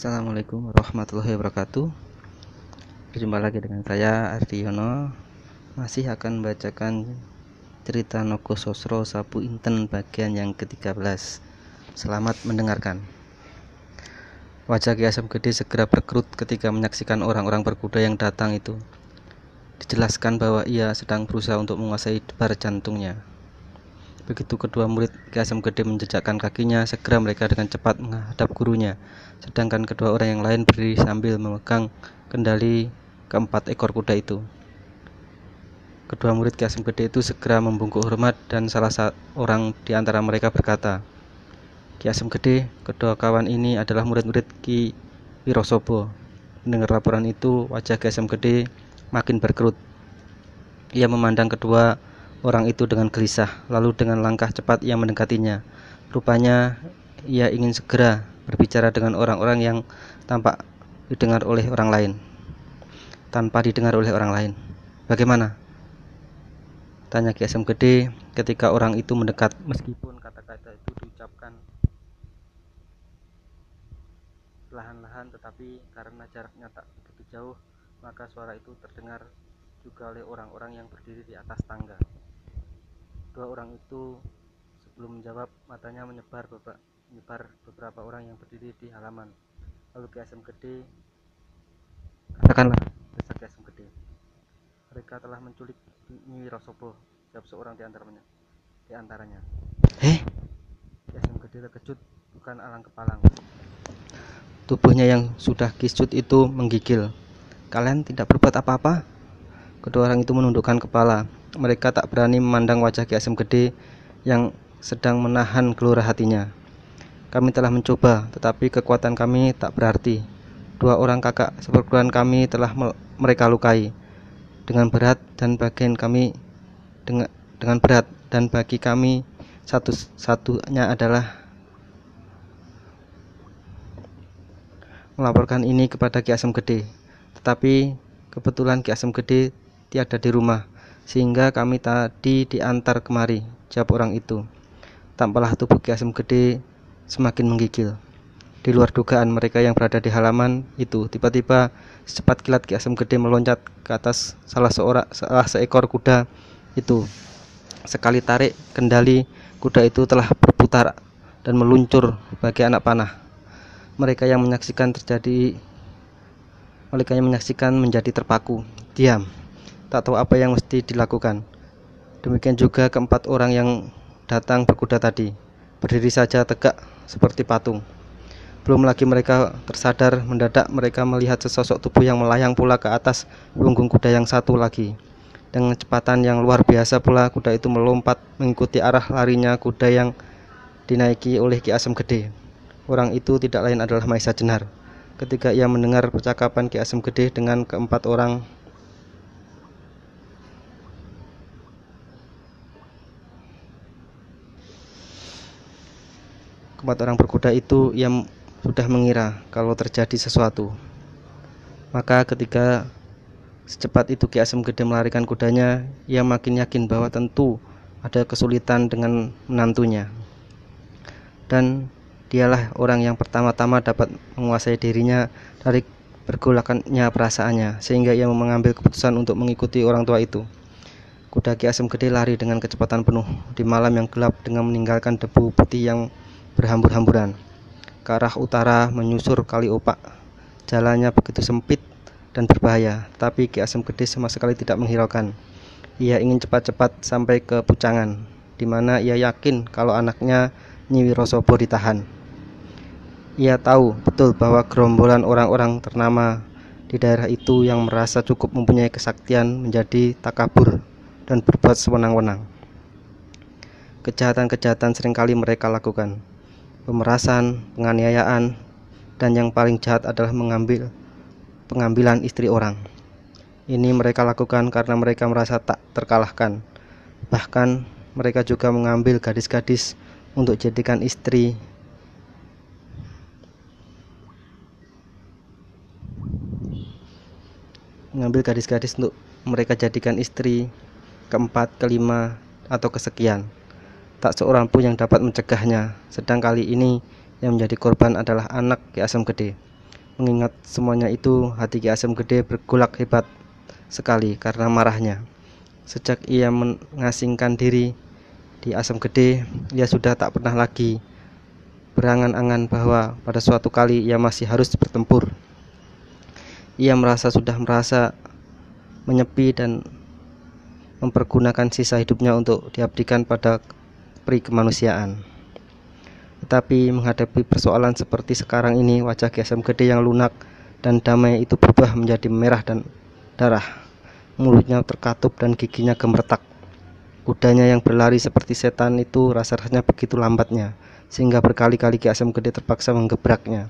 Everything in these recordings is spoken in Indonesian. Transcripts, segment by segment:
Assalamualaikum warahmatullahi wabarakatuh. Berjumpa lagi dengan saya Ardi Yono. Masih akan membacakan cerita Nogo Sosro Sapu Inten bagian yang ke-13 Selamat mendengarkan. Wajah Ki Asam Gede segera berkerut ketika menyaksikan orang-orang berkuda yang datang itu. Dijelaskan bahwa ia sedang berusaha untuk menguasai debar jantungnya Begitu kedua murid Ki Asam Gede menjejakkan kakinya, segera mereka dengan cepat menghadap gurunya. Sedangkan kedua orang yang lain berdiri sambil memegang kendali keempat ekor kuda itu. Kedua murid Ki Asam Gede itu segera membungkuk hormat dan salah seorang di antara mereka berkata, Ki Asam Gede, kedua kawan ini adalah murid-murid Ki Wirosobo. Mendengar laporan itu, wajah Ki Asam Gede makin berkerut. Ia memandang kedua orang itu dengan gelisah, lalu dengan langkah cepat ia mendekatinya. Rupanya ia ingin segera berbicara dengan orang-orang yang tampak didengar oleh orang lain. Tanpa didengar oleh orang lain. Bagaimana? Tanya Ki Asam Gede ketika orang itu mendekat meskipun kata-kata itu diucapkan perlahan-lahan tetapi karena jaraknya tak begitu jauh maka suara itu terdengar juga oleh orang-orang yang berdiri di atas tangga. Dua orang itu sebelum menjawab matanya menyebar beberapa, menyebar beberapa orang yang berdiri di halaman. Lalu Ki Asam Gede katakanlah besar Ki Asam Gede. Mereka telah menculik Nyi Rosobo, jawab seorang di antaranya. Di antaranya. Eh? Ki Asam Gede terkejut bukan alang kepalang. Tubuhnya yang sudah kisut itu menggigil. Kalian tidak berbuat apa-apa? Kedua orang itu menundukkan kepala mereka tak berani memandang wajah Ki Asem Gede yang sedang menahan gelora hatinya. Kami telah mencoba, tetapi kekuatan kami tak berarti. Dua orang kakak seperguruan kami telah mereka lukai dengan berat dan bagian kami dengan, dengan berat dan bagi kami satu-satunya adalah melaporkan ini kepada Ki Asem Gede. Tetapi kebetulan Ki Asem Gede tiada di rumah sehingga kami tadi diantar kemari, jawab orang itu. Tampaklah tubuh Ki Asem Gede semakin menggigil. Di luar dugaan mereka yang berada di halaman itu, tiba-tiba secepat kilat Ki Asem Gede meloncat ke atas salah seorang salah seekor kuda itu. Sekali tarik kendali, kuda itu telah berputar dan meluncur bagi anak panah. Mereka yang menyaksikan terjadi mereka yang menyaksikan menjadi terpaku, diam tak tahu apa yang mesti dilakukan. Demikian juga keempat orang yang datang berkuda tadi, berdiri saja tegak seperti patung. Belum lagi mereka tersadar mendadak mereka melihat sesosok tubuh yang melayang pula ke atas punggung kuda yang satu lagi. Dengan kecepatan yang luar biasa pula kuda itu melompat mengikuti arah larinya kuda yang dinaiki oleh Ki Asem Gede. Orang itu tidak lain adalah Maisa Jenar. Ketika ia mendengar percakapan Ki Asem Gede dengan keempat orang keempat orang berkuda itu yang sudah mengira kalau terjadi sesuatu. Maka ketika secepat itu Ki Asem Gede melarikan kudanya, ia makin yakin bahwa tentu ada kesulitan dengan menantunya. Dan dialah orang yang pertama-tama dapat menguasai dirinya dari pergolakannya perasaannya, sehingga ia mengambil keputusan untuk mengikuti orang tua itu. Kuda Ki Asem Gede lari dengan kecepatan penuh di malam yang gelap dengan meninggalkan debu putih yang berhambur-hamburan. Ke arah utara menyusur kali opak. Jalannya begitu sempit dan berbahaya, tapi Ki Asem Gede sama sekali tidak menghiraukan. Ia ingin cepat-cepat sampai ke Pucangan, di mana ia yakin kalau anaknya Nyi Wirosobo ditahan. Ia tahu betul bahwa gerombolan orang-orang ternama di daerah itu yang merasa cukup mempunyai kesaktian menjadi takabur dan berbuat sewenang-wenang. Kejahatan-kejahatan sering kali mereka lakukan pemerasan, penganiayaan, dan yang paling jahat adalah mengambil pengambilan istri orang. Ini mereka lakukan karena mereka merasa tak terkalahkan. Bahkan mereka juga mengambil gadis-gadis untuk jadikan istri mengambil gadis-gadis untuk mereka jadikan istri keempat, kelima, atau kesekian. Tak seorang pun yang dapat mencegahnya, sedang kali ini yang menjadi korban adalah anak Ki Asam Gede. Mengingat semuanya itu, hati Ki Asem Gede bergolak hebat sekali karena marahnya. Sejak ia mengasingkan diri di Asam Gede, ia sudah tak pernah lagi berangan-angan bahwa pada suatu kali ia masih harus bertempur. Ia merasa sudah merasa menyepi dan mempergunakan sisa hidupnya untuk diabdikan pada peri kemanusiaan. Tetapi menghadapi persoalan seperti sekarang ini, wajah GSM gede yang lunak dan damai itu berubah menjadi merah dan darah. Mulutnya terkatup dan giginya gemertak. Kudanya yang berlari seperti setan itu rasa-rasanya begitu lambatnya, sehingga berkali-kali Asem Gede terpaksa menggebraknya.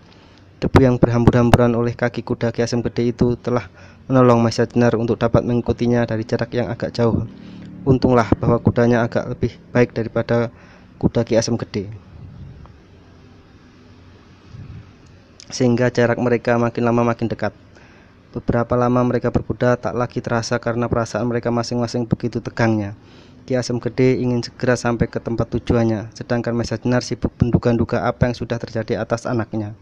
Debu yang berhambur-hamburan oleh kaki kuda Asem Gede itu telah menolong Maisa Jenar untuk dapat mengikutinya dari jarak yang agak jauh. Untunglah bahwa kudanya agak lebih baik daripada kuda Ki Asem Gede. Sehingga jarak mereka makin lama makin dekat. Beberapa lama mereka berkuda tak lagi terasa karena perasaan mereka masing-masing begitu tegangnya. Ki Asem Gede ingin segera sampai ke tempat tujuannya, sedangkan Mesa Jenar sibuk menduga-duga apa yang sudah terjadi atas anaknya.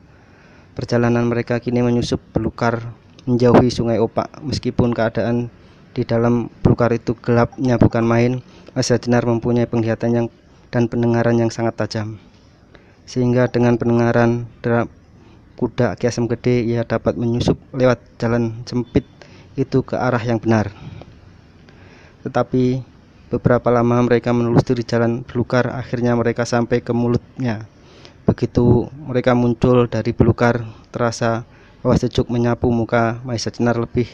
Perjalanan mereka kini menyusup belukar menjauhi sungai Opak, meskipun keadaan di dalam belukar itu gelapnya bukan main, Mesa Jenar mempunyai penglihatan yang dan pendengaran yang sangat tajam. Sehingga dengan pendengaran kuda Ki Asem Gede ia dapat menyusup lewat jalan sempit itu ke arah yang benar. Tetapi Beberapa lama mereka menelusuri jalan belukar, akhirnya mereka sampai ke mulutnya. Begitu mereka muncul dari belukar, terasa hawa sejuk menyapu muka Maisa Cenar lebih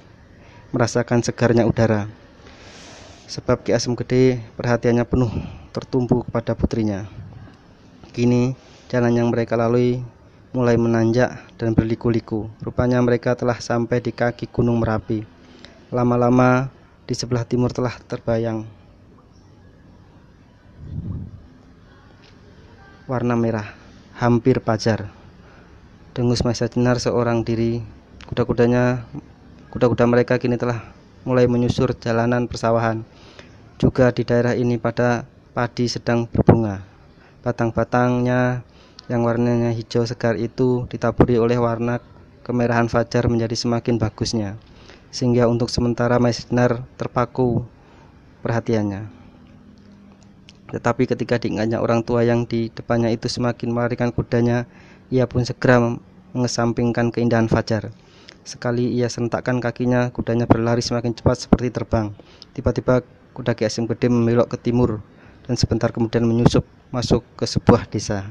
merasakan segarnya udara. Sebab Ki Asem Gede perhatiannya penuh tertumpu kepada putrinya. Kini jalan yang mereka lalui mulai menanjak dan berliku-liku. Rupanya mereka telah sampai di kaki Gunung Merapi. Lama-lama di sebelah timur telah terbayang warna merah, hampir pajar. Dengus Maisa Jenar seorang diri, kuda-kudanya, kuda-kuda mereka kini telah mulai menyusur jalanan persawahan. Juga di daerah ini pada padi sedang berbunga. Batang-batangnya yang warnanya hijau segar itu ditaburi oleh warna kemerahan fajar menjadi semakin bagusnya. Sehingga untuk sementara Maisa Jenar terpaku perhatiannya. Tetapi ketika diingatnya orang tua yang di depannya itu semakin melarikan kudanya, ia pun segera mengesampingkan keindahan fajar. Sekali ia sentakkan kakinya, kudanya berlari semakin cepat seperti terbang. Tiba-tiba kuda Ki Asim Gede membelok ke timur dan sebentar kemudian menyusup masuk ke sebuah desa.